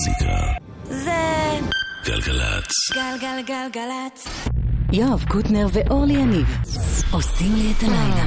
מוזיקה. זה... גלגלצ. גלגלגלגלצ. יואב קוטנר ואורלי יניב עושים לי את הלילה.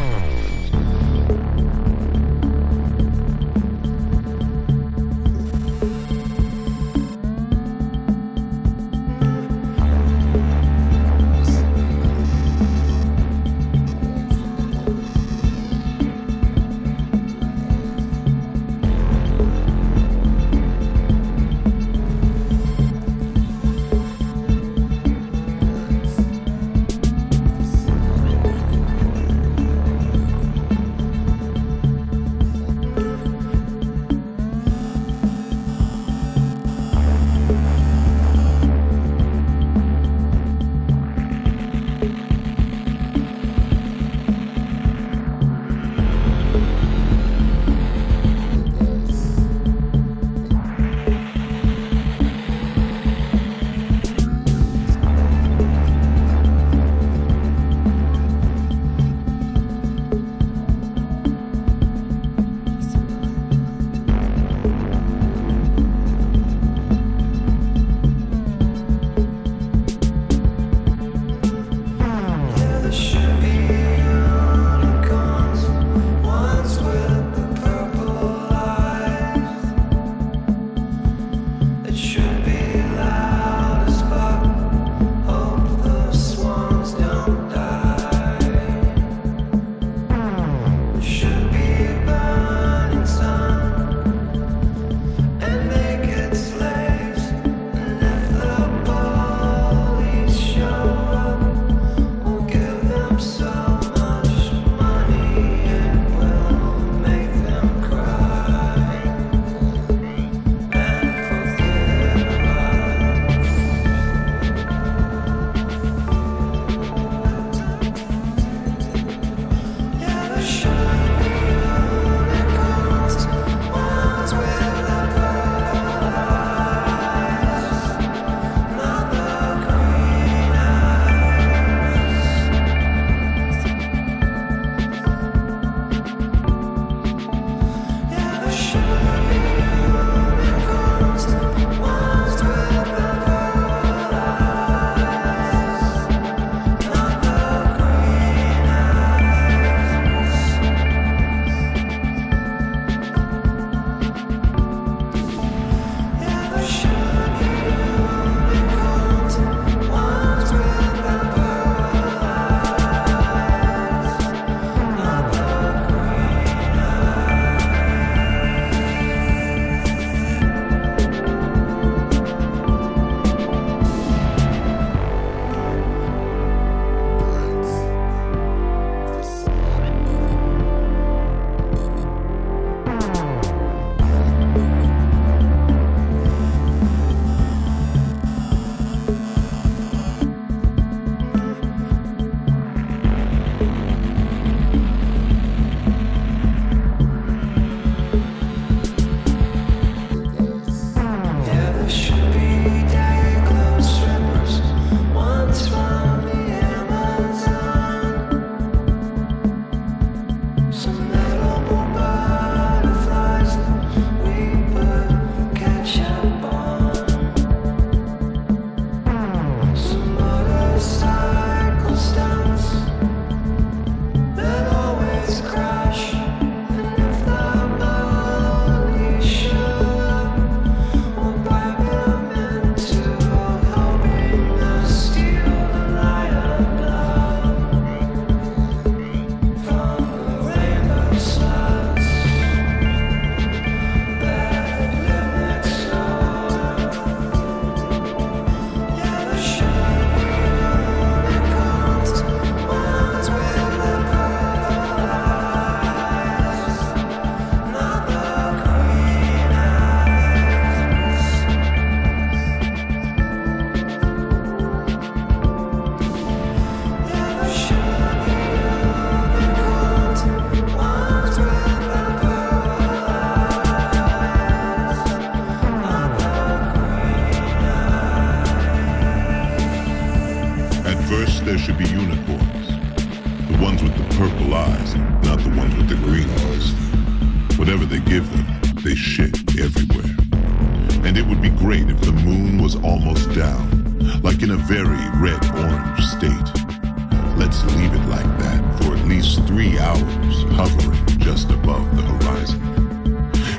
Leave it like that for at least three hours, hovering just above the horizon.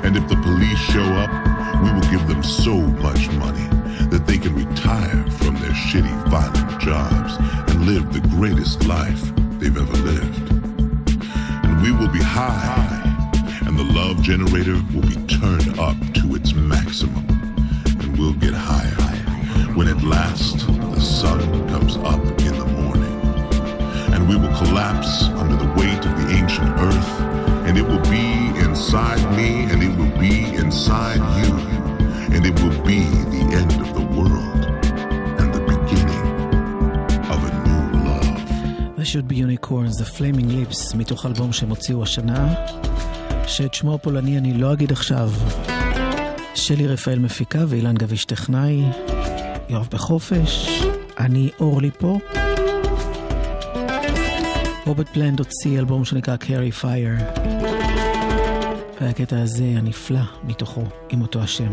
And if the police show up, we will give them so much money that they can retire from their shitty, violent jobs and live the greatest life they've ever lived. And we will be high, and the love generator will be turned up to its maximum. And we'll get higher when at last the sun comes up in. We will collapse under the weight of the ancient earth, and it will be inside me, and it will be inside you, and it will be the end of the world and the beginning of a new love. This should be unicorns, The Flaming Lips, מתוך אלבום שהם הוציאו השנה, שאת שמו הפולני אני לא אגיד עכשיו. שלי רפאל מפיקה ואילן גביש טכנאי, יואב בחופש, אני אורלי פה. רוברט פלנד הוציא אלבום שנקרא Carry Fire. והקטע הזה הנפלא מתוכו, עם אותו השם.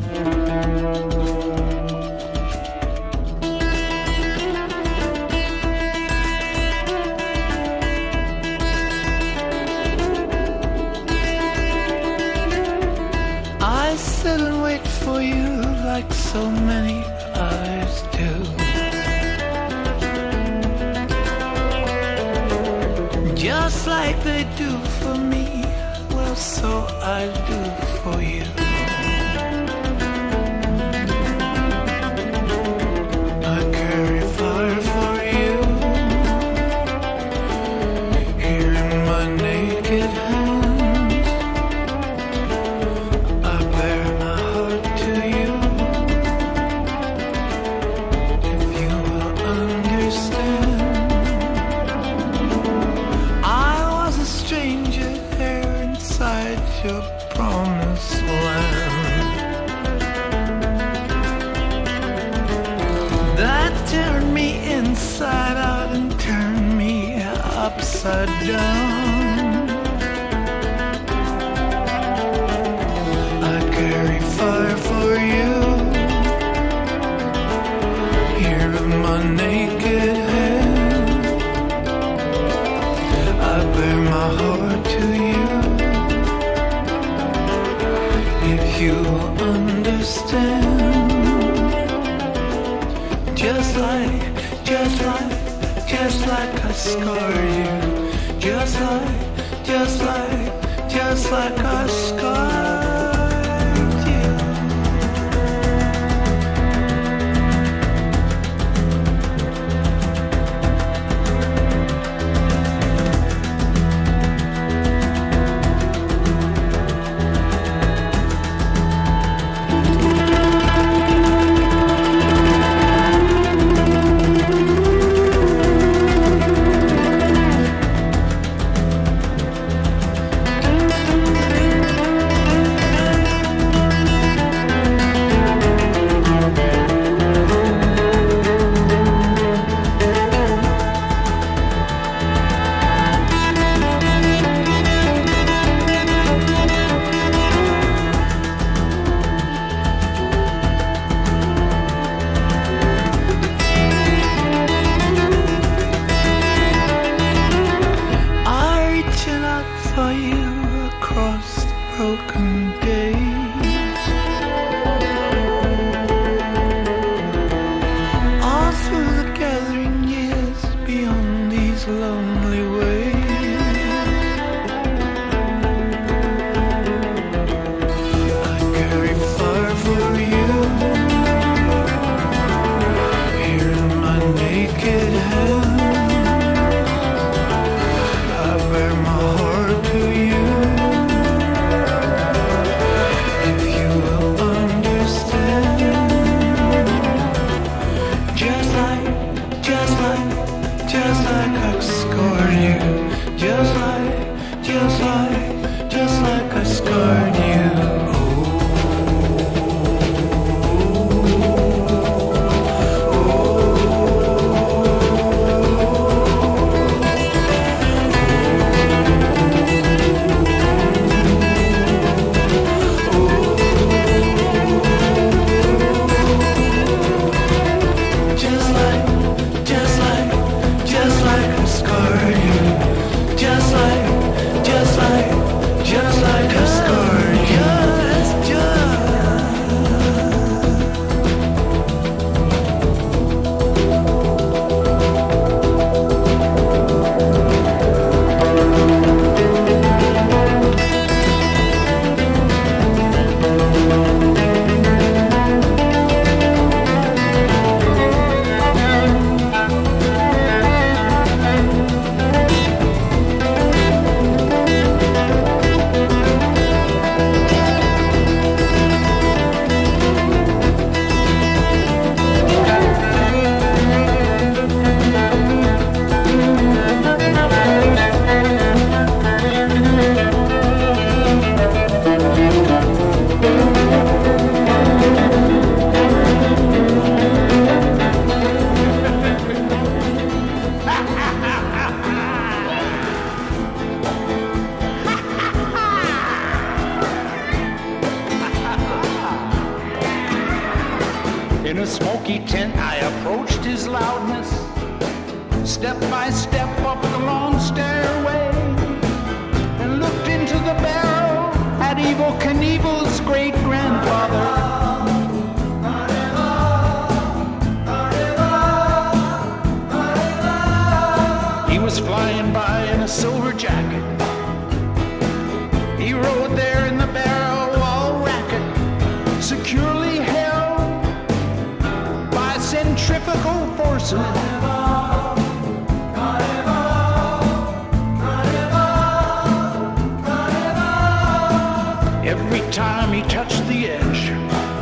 Every time he touched the edge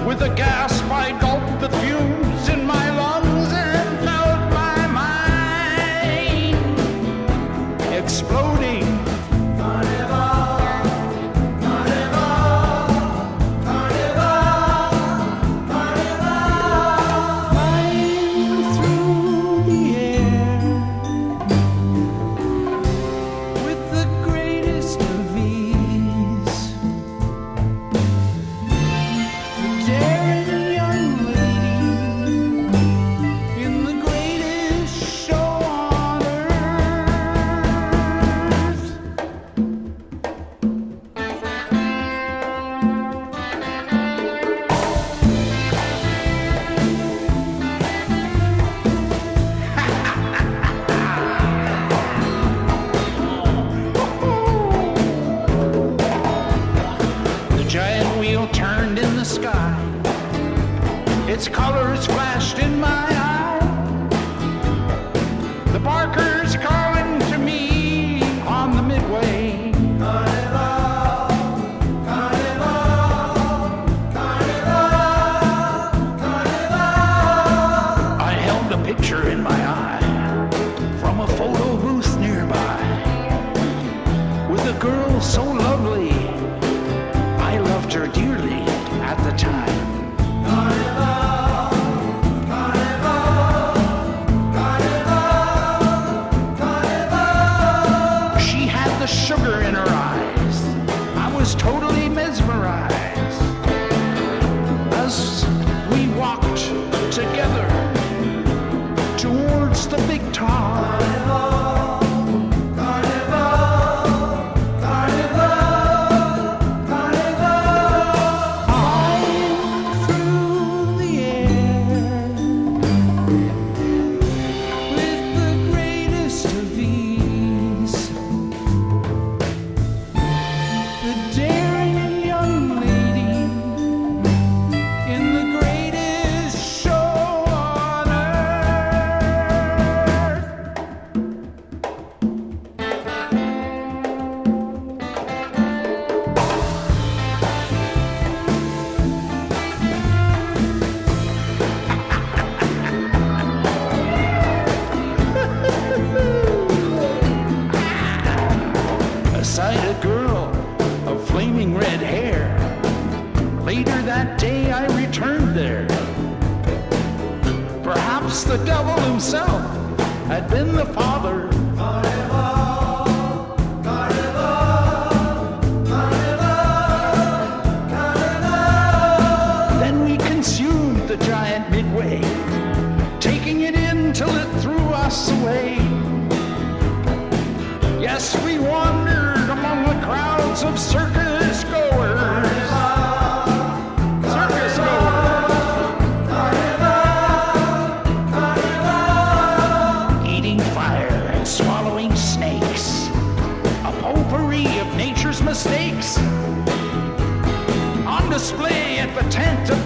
with a gas in her eyes. I was totally mesmerized as we walked together towards the big top. mistakes on display at the tent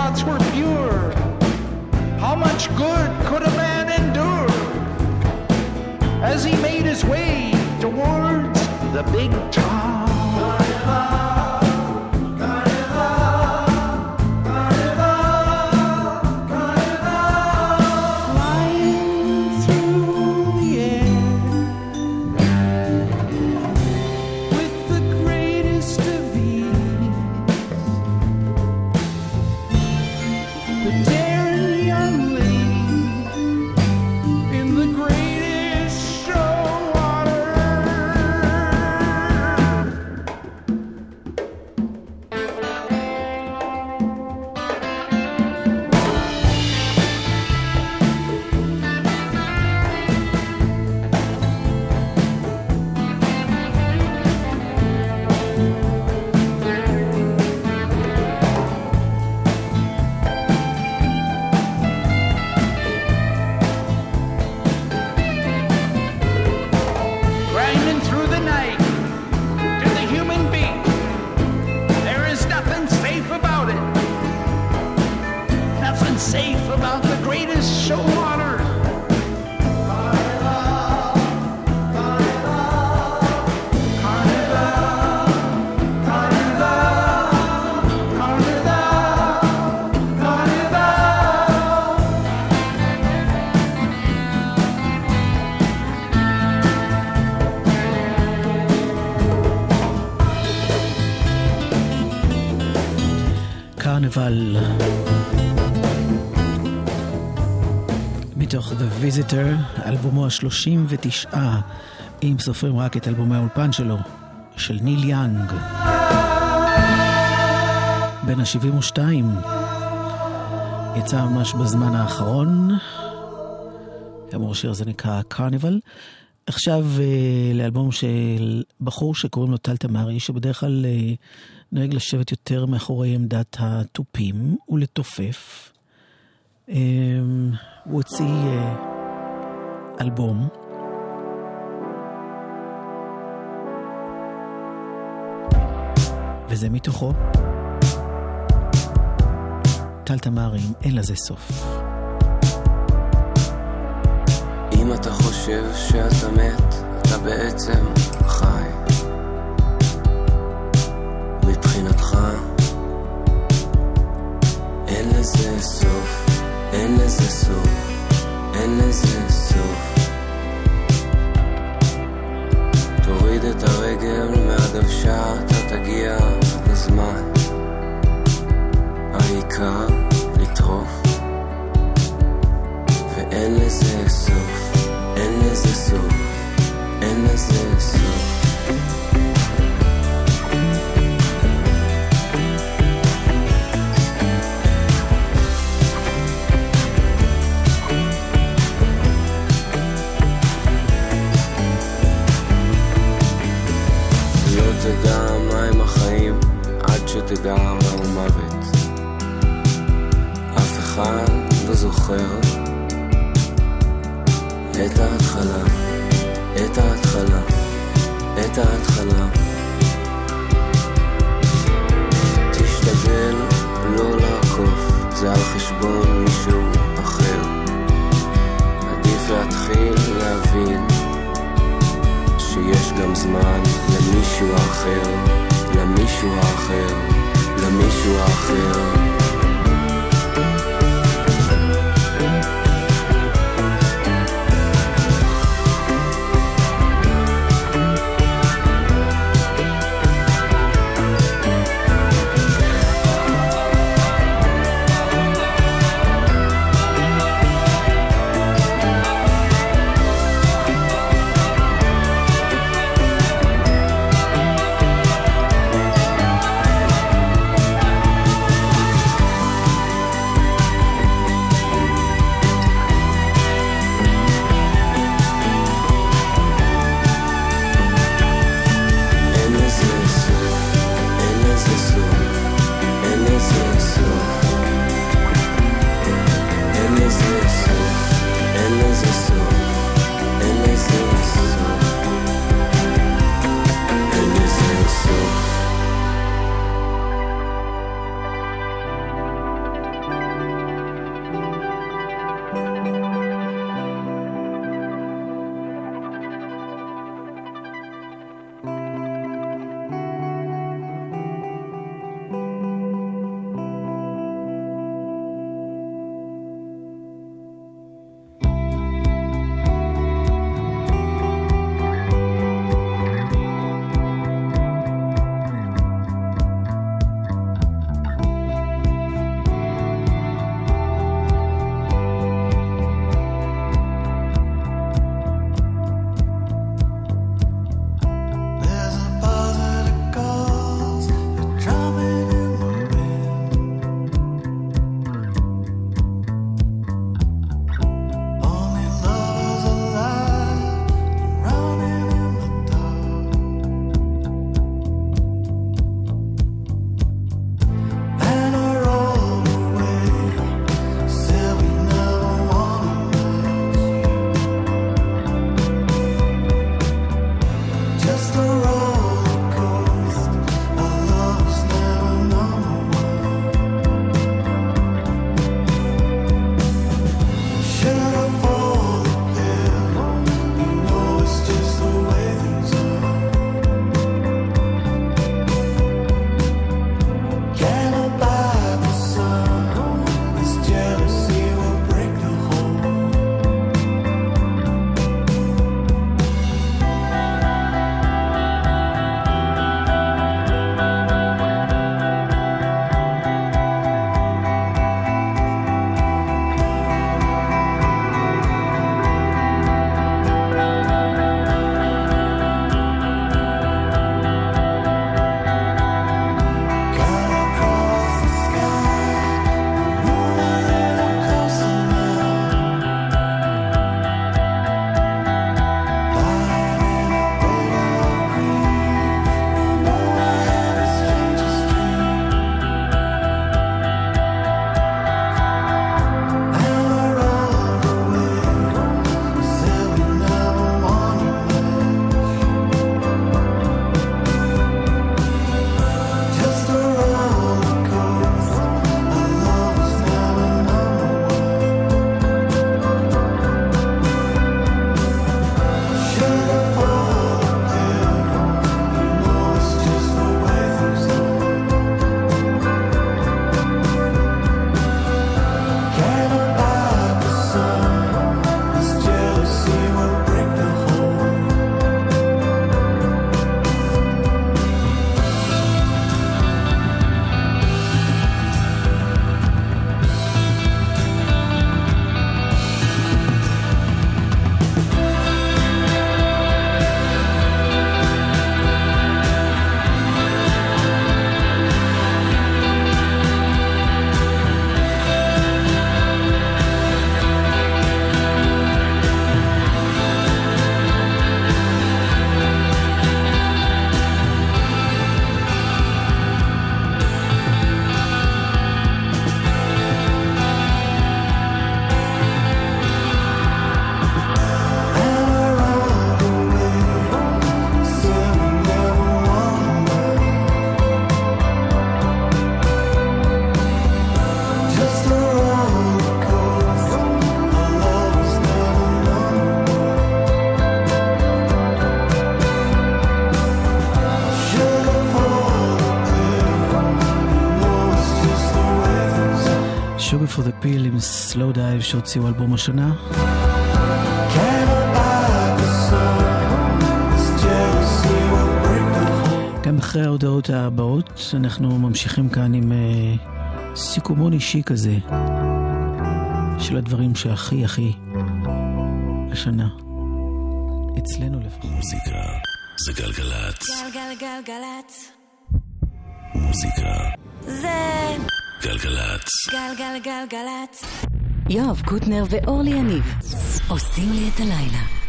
thoughts were pure. How much good could a man endure as he made his way towards the big town? קרנבל. מתוך The Visitor, אלבומו ה-39, אם סופרים רק את אלבומי האולפן שלו, של ניל יאנג. בן ה-72, יצא ממש בזמן האחרון. כאמור, השיר הזה נקרא קרניבל. עכשיו אה, לאלבום של בחור שקוראים לו טל תמרי, שבדרך כלל אה, נוהג לשבת יותר מאחורי עמדת התופים ולתופף. אה, הוא הוציא אה, אלבום. וזה מתוכו. טל תמרי עם אין לזה סוף. אם אתה חושב שאתה מת, אתה בעצם חי. מבחינתך, אין לזה סוף, אין לזה סוף, אין לזה סוף. תוריד את הרגל מהדוושה, אתה תגיע בזמן. העיקר לטרוף. ואין לזה סוף, אין לזה סוף, אין לזה סוף. לא תדע מהם החיים עד שתדע מהו מוות. אף אחד לא זוכר את ההתחלה, את ההתחלה, את ההתחלה. תשתדל לא לעקוף, זה על חשבון מישהו אחר. עדיף להתחיל להבין שיש גם זמן למישהו אחר, למישהו האחר, למישהו האחר. Pill עם Slow Dive שהוציאו אלבום השנה. גם אחרי ההודעות הבאות אנחנו ממשיכים כאן עם uh, סיכומון אישי כזה של הדברים שהכי הכי השנה. אצלנו לפחות. מוזיקה זה גלגלצ. גלגלגלגלצ. מוזיקה זה גלגלצ. גלגלגלגלצ. יואב קוטנר ואורלי יניב עושים לי את הלילה.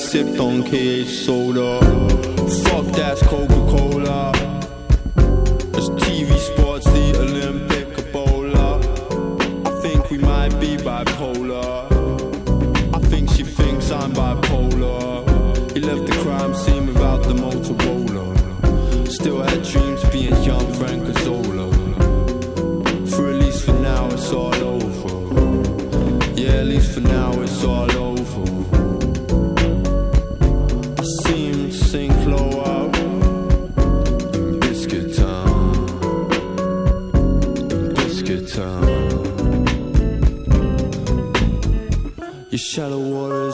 Sipped on KH soda. Fuck that's Coca Cola. As TV sports, the Olympic Ebola. I think we might be bipolar. I think she thinks I'm bipolar. He left the crime scene without the Motorola. Still had dreams being young Frank Azzola.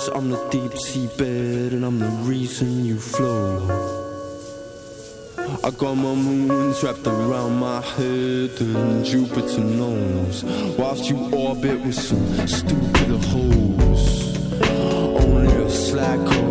Waters, I'm the deep sea bed, and I'm the reason you flow. I got my moons wrapped around my head, and Jupiter knows. Whilst you orbit with some stupid hoes, only a slacker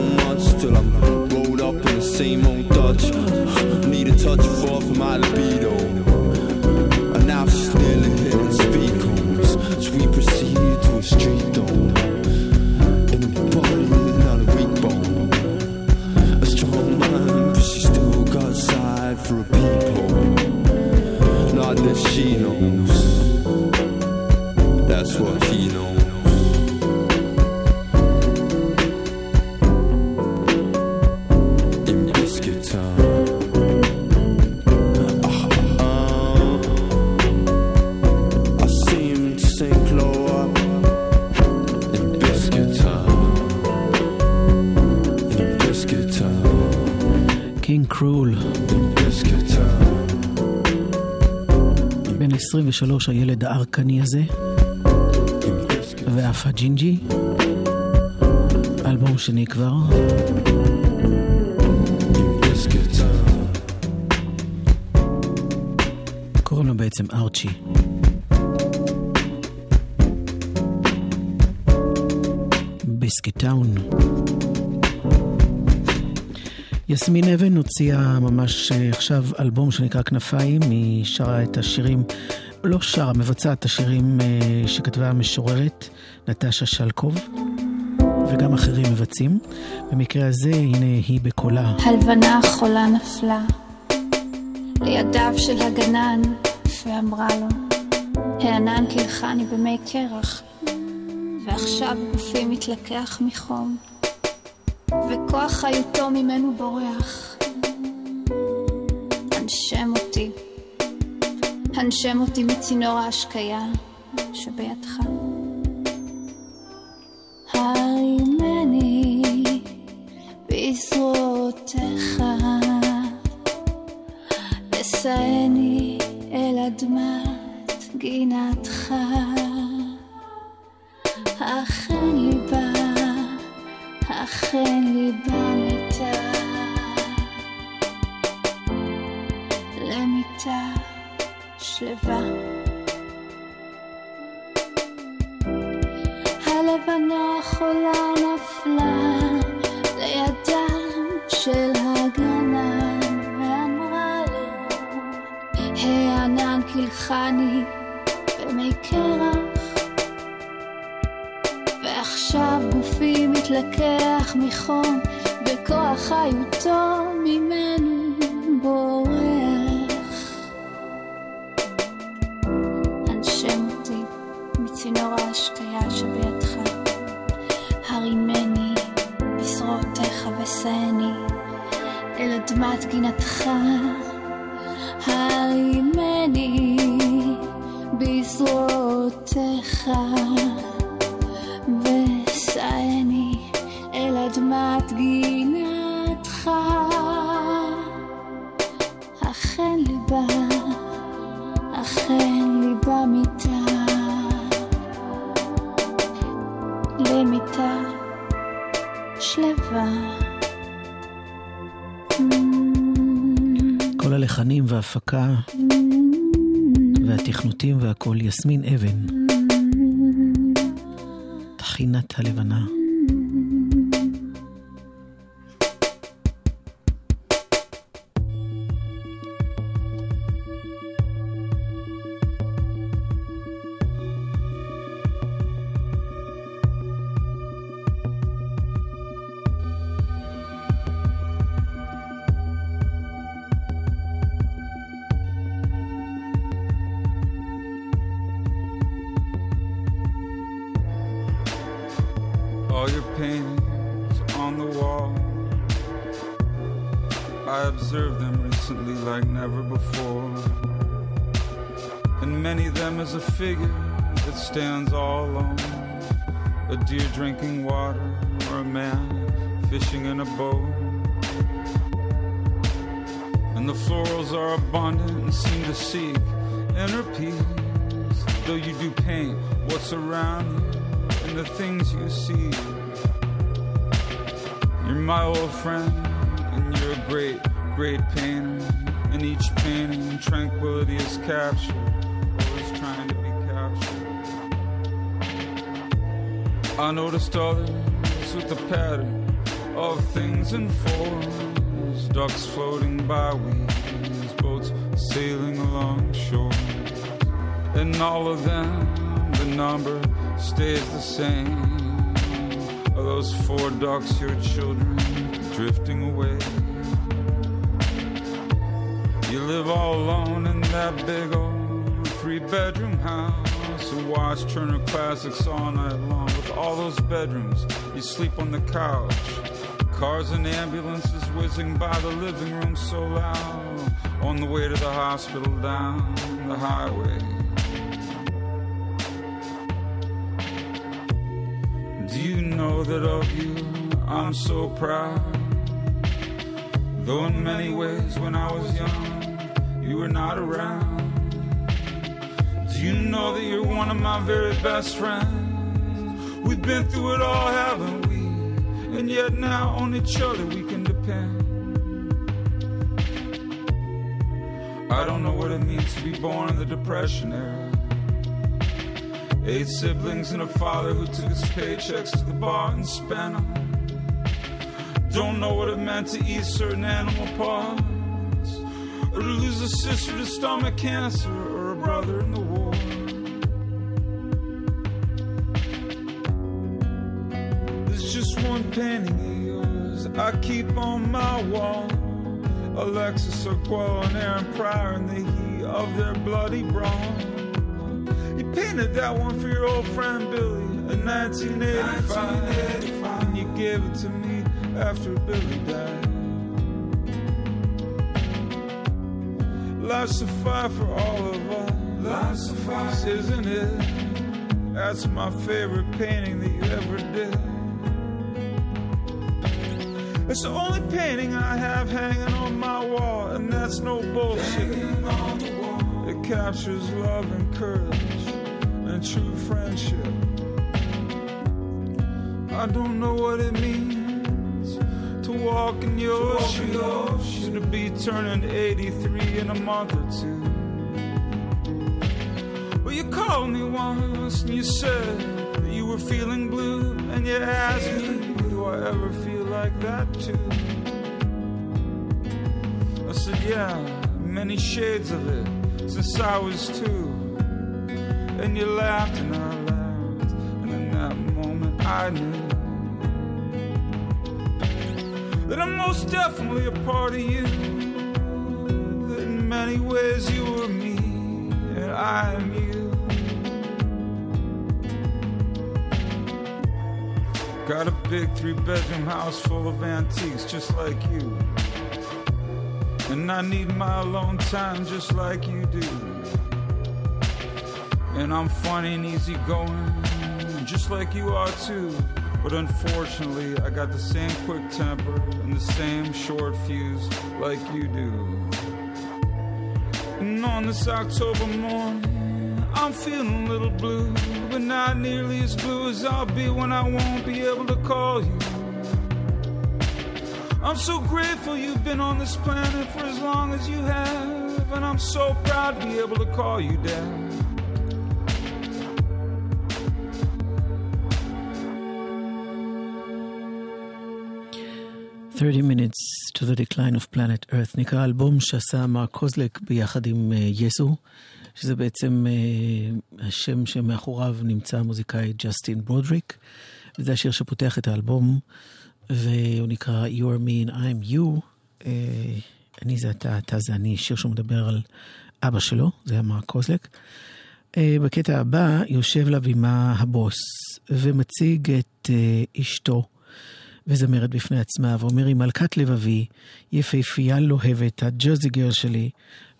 much till I'm rolled up in the same old Dutch. Need a touch off my libido. And now she's nearly hitting speed cones. So we proceed to a street dome. In a body, not a weak bone. A strong mind, but she still got side for a people. Not that she knows. That's what he knows. 23 הילד הארקני הזה, ואף הג'ינג'י. אלבום שני כבר. קוראים לו בעצם ארצ'י. Biscuit Town. יסמין אבן הוציאה ממש עכשיו אלבום שנקרא כנפיים, היא שרה את השירים, לא שרה, מבצעת את השירים אה, שכתבה המשוררת נטשה שלקוב, וגם אחרים מבצעים. במקרה הזה, הנה היא בקולה. הלבנה החולה נפלה לידיו של הגנן, ואמרה לו, הענן קילחני במי קרח, ועכשיו גופי מתלקח מחום, וכוח חיותו ממנו בורח. הנשם הנשם אותי מצינור ההשקיה שבידך. למיטה שלווה. כל הלחנים וההפקה והתכנותים והכל יסמין אבן. טחינת הלבנה. And all of them, the number stays the same. Are those four ducks your children drifting away? You live all alone in that big old three bedroom house and watch Turner Classics all night long. With all those bedrooms, you sleep on the couch. Cars and ambulances whizzing by the living room so loud. On the way to the hospital down the highway. You know that of you I'm so proud? Though in many ways when I was young you were not around. Do you know that you're one of my very best friends? We've been through it all, haven't we? And yet now on each other we can depend. I don't know what it means to be born in the Depression era. Eight siblings and a father who took his paychecks to the bar and spent them. Don't know what it meant to eat certain animal parts, or to lose a sister to stomach cancer, or a brother in the war. There's just one painting of yours I keep on my wall. Alexis Oquo and Aaron Pryor in the heat of their bloody brawl. Painted that one for your old friend Billy in 1985. And you gave it to me after Billy died. Life's a fight for all of us. Life's a fight, isn't it? That's my favorite painting that you ever did. It's the only painting I have hanging on my wall, and that's no bullshit. It captures love and courage and true friendship. I don't know what it means to walk in your in shoes, to be turning 83 in a month or two. Well, you called me once and you said that you were feeling blue, and you asked me, Do I ever feel like that too? I said, Yeah, many shades of it since I was two. And you laughed and I laughed, and in that moment I knew that I'm most definitely a part of you. That in many ways you were me, and I am you. Got a big three bedroom house full of antiques just like you. And I need my alone time just like you do. And I'm funny and easygoing, just like you are too. But unfortunately, I got the same quick temper and the same short fuse like you do. And on this October morning, I'm feeling a little blue, but not nearly as blue as I'll be when I won't be able to call you. I'm so grateful you've been on this planet for as long as you have, and I'm so proud to be able to call you dad. 30 Minutes to the Decline of Planet Earth נקרא אלבום שעשה מרק קוזלק ביחד עם uh, יסו, שזה בעצם uh, השם שמאחוריו נמצא המוזיקאי ג'סטין ברודריק, וזה השיר שפותח את האלבום, והוא נקרא You're me and I'm you. Uh, אני זה אתה, אתה זה אני, שיר שמדבר על אבא שלו, זה היה מרק קוזלק. Uh, בקטע הבא יושב לבימה הבוס ומציג את uh, אשתו. וזמרת בפני עצמה, ואומר, היא מלכת לבבי, יפהפייה לוהבת, הג'וזי גר שלי,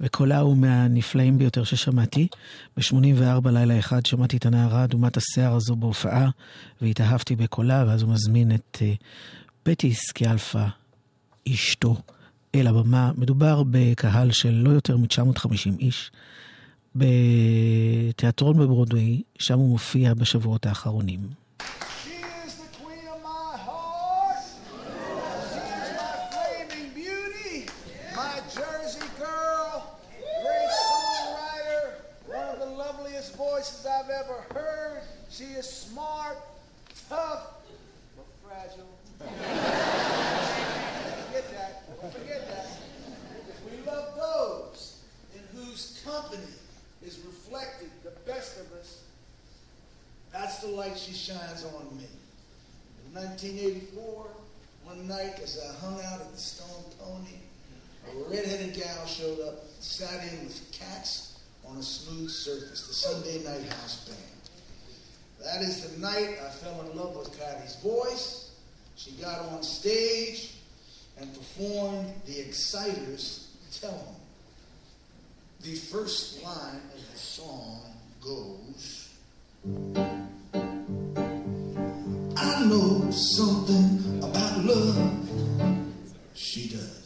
וקולה הוא מהנפלאים ביותר ששמעתי. ב-84 לילה אחד שמעתי את הנערה אדומת השיער הזו בהופעה, והתאהבתי בקולה, ואז הוא מזמין את uh, פטי סקיאלפה, אשתו, אל הבמה. מדובר בקהל של לא יותר מ-950 איש. בתיאטרון בברודווי, שם הוא מופיע בשבועות האחרונים. The light she shines on me. In 1984, one night as I hung out at the Stone Pony, a redheaded gal showed up, sat in with cats on a smooth surface, the Sunday Night House Band. That is the night I fell in love with Patty's voice. She got on stage and performed The Exciters Tell 'em. The first line of the song goes I know something about love. She does.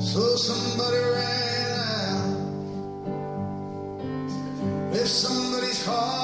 So somebody ran out. Left somebody's heart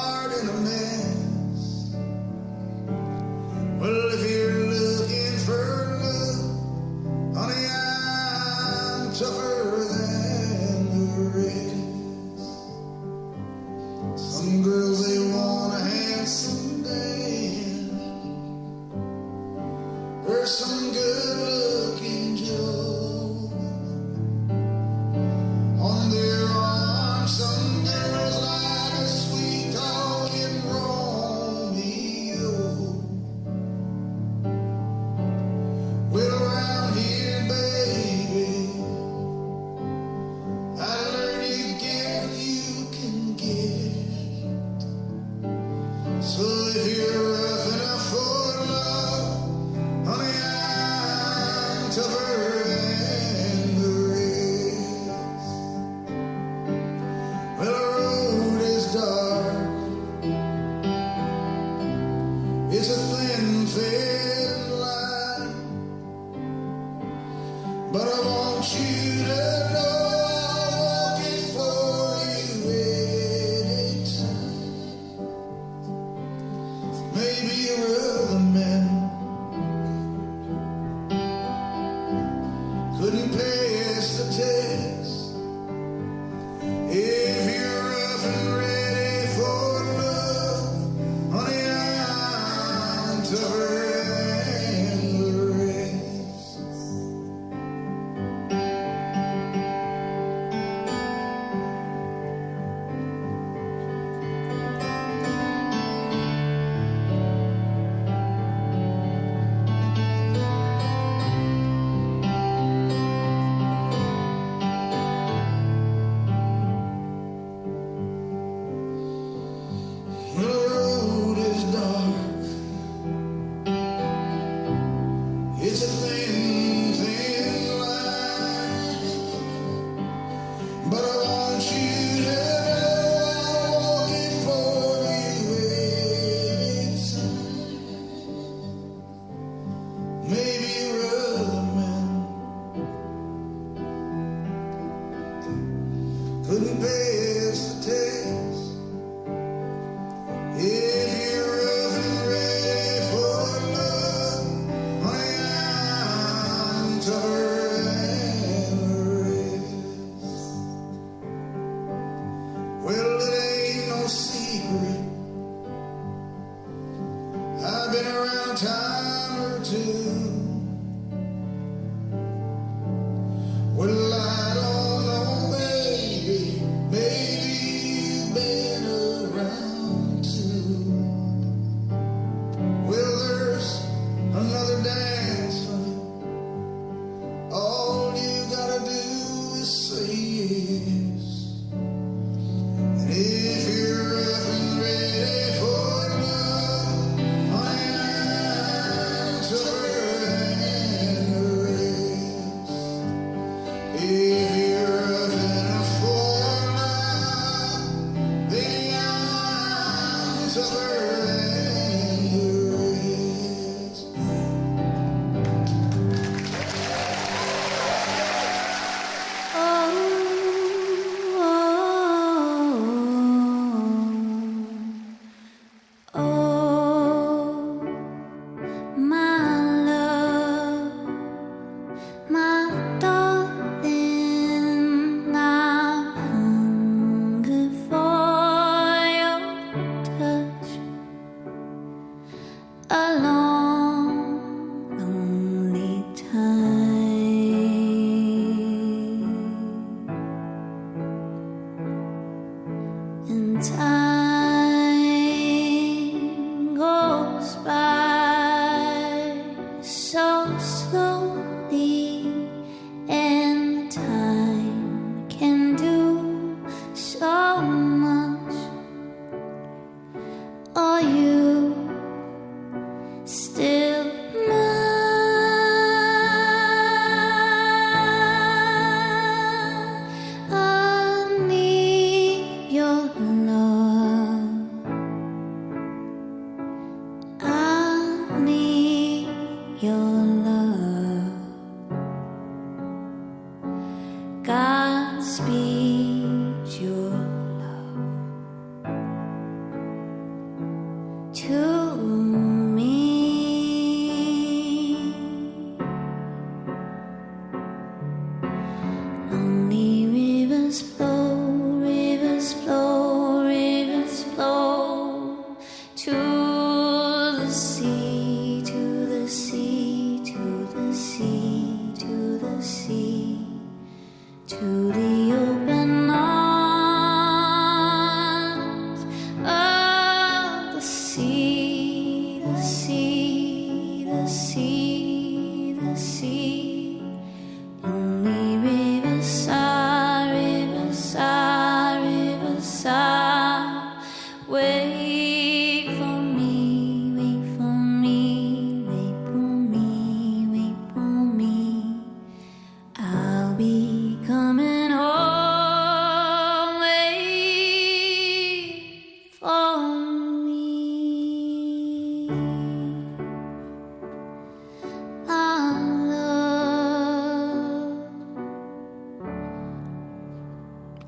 to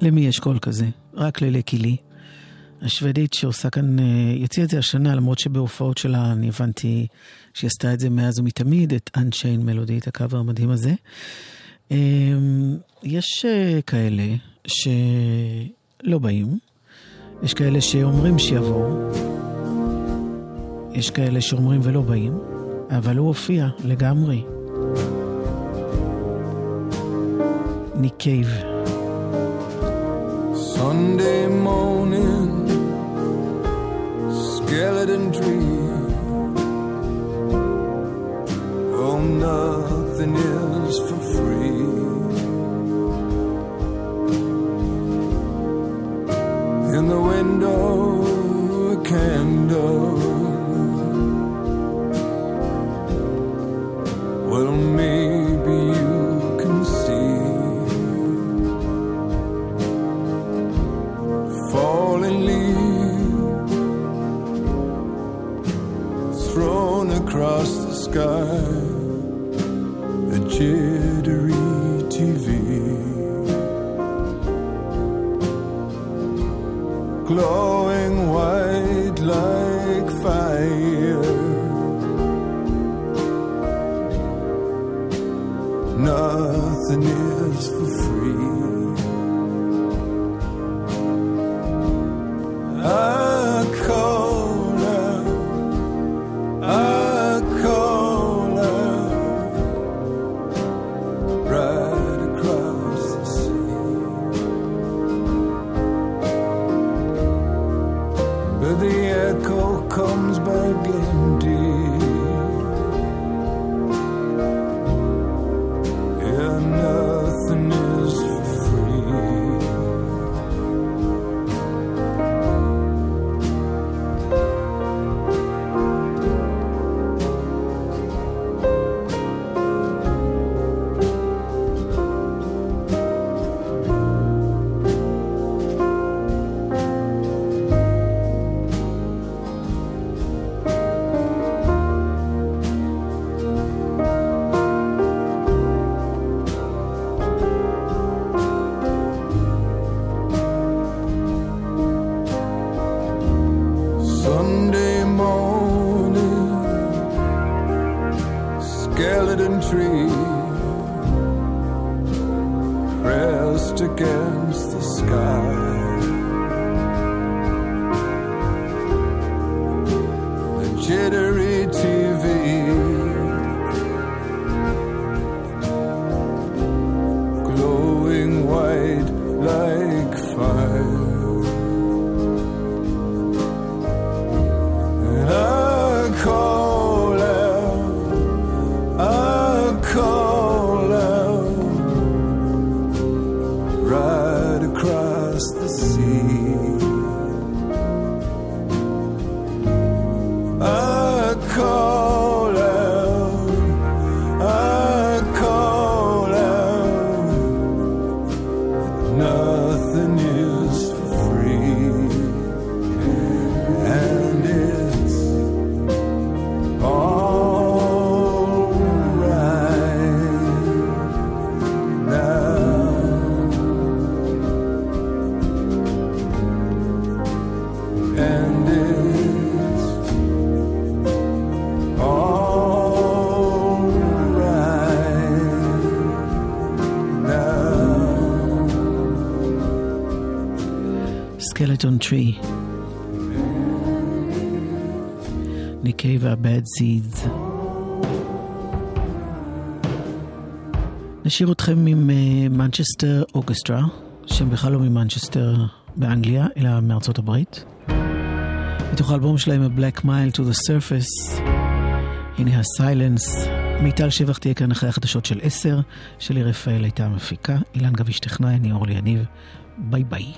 למי יש קול כזה? רק ללקילי. השוודית שעושה כאן, אה, יוציאה את זה השנה, למרות שבהופעות שלה אני הבנתי שהיא עשתה את זה מאז ומתמיד, את Unchained מלודי, את הקאבר המדהים הזה. אמ, יש אה, כאלה שלא באים, יש כאלה שאומרים שיבואו, יש כאלה שאומרים ולא באים, אבל הוא הופיע לגמרי. ניק קייב. Sunday morning, skeleton tree. Oh, nothing is. Skeleton Tree. ניק קייב וה-Bad Seeds. נשאיר אתכם עם Manchester Orchestra, שהם בכלל לא ממנצ'סטר באנגליה, אלא מארצות הברית. מתוך האלבום שלהם, A Black Mile to the Surface, הנה ה-Silence. מיטל שבח תהיה כאן אחרי החדשות של 10, שלי רפאל הייתה המפיקה, אילן גביש טכנאי, אני אורלי יניב. ביי ביי.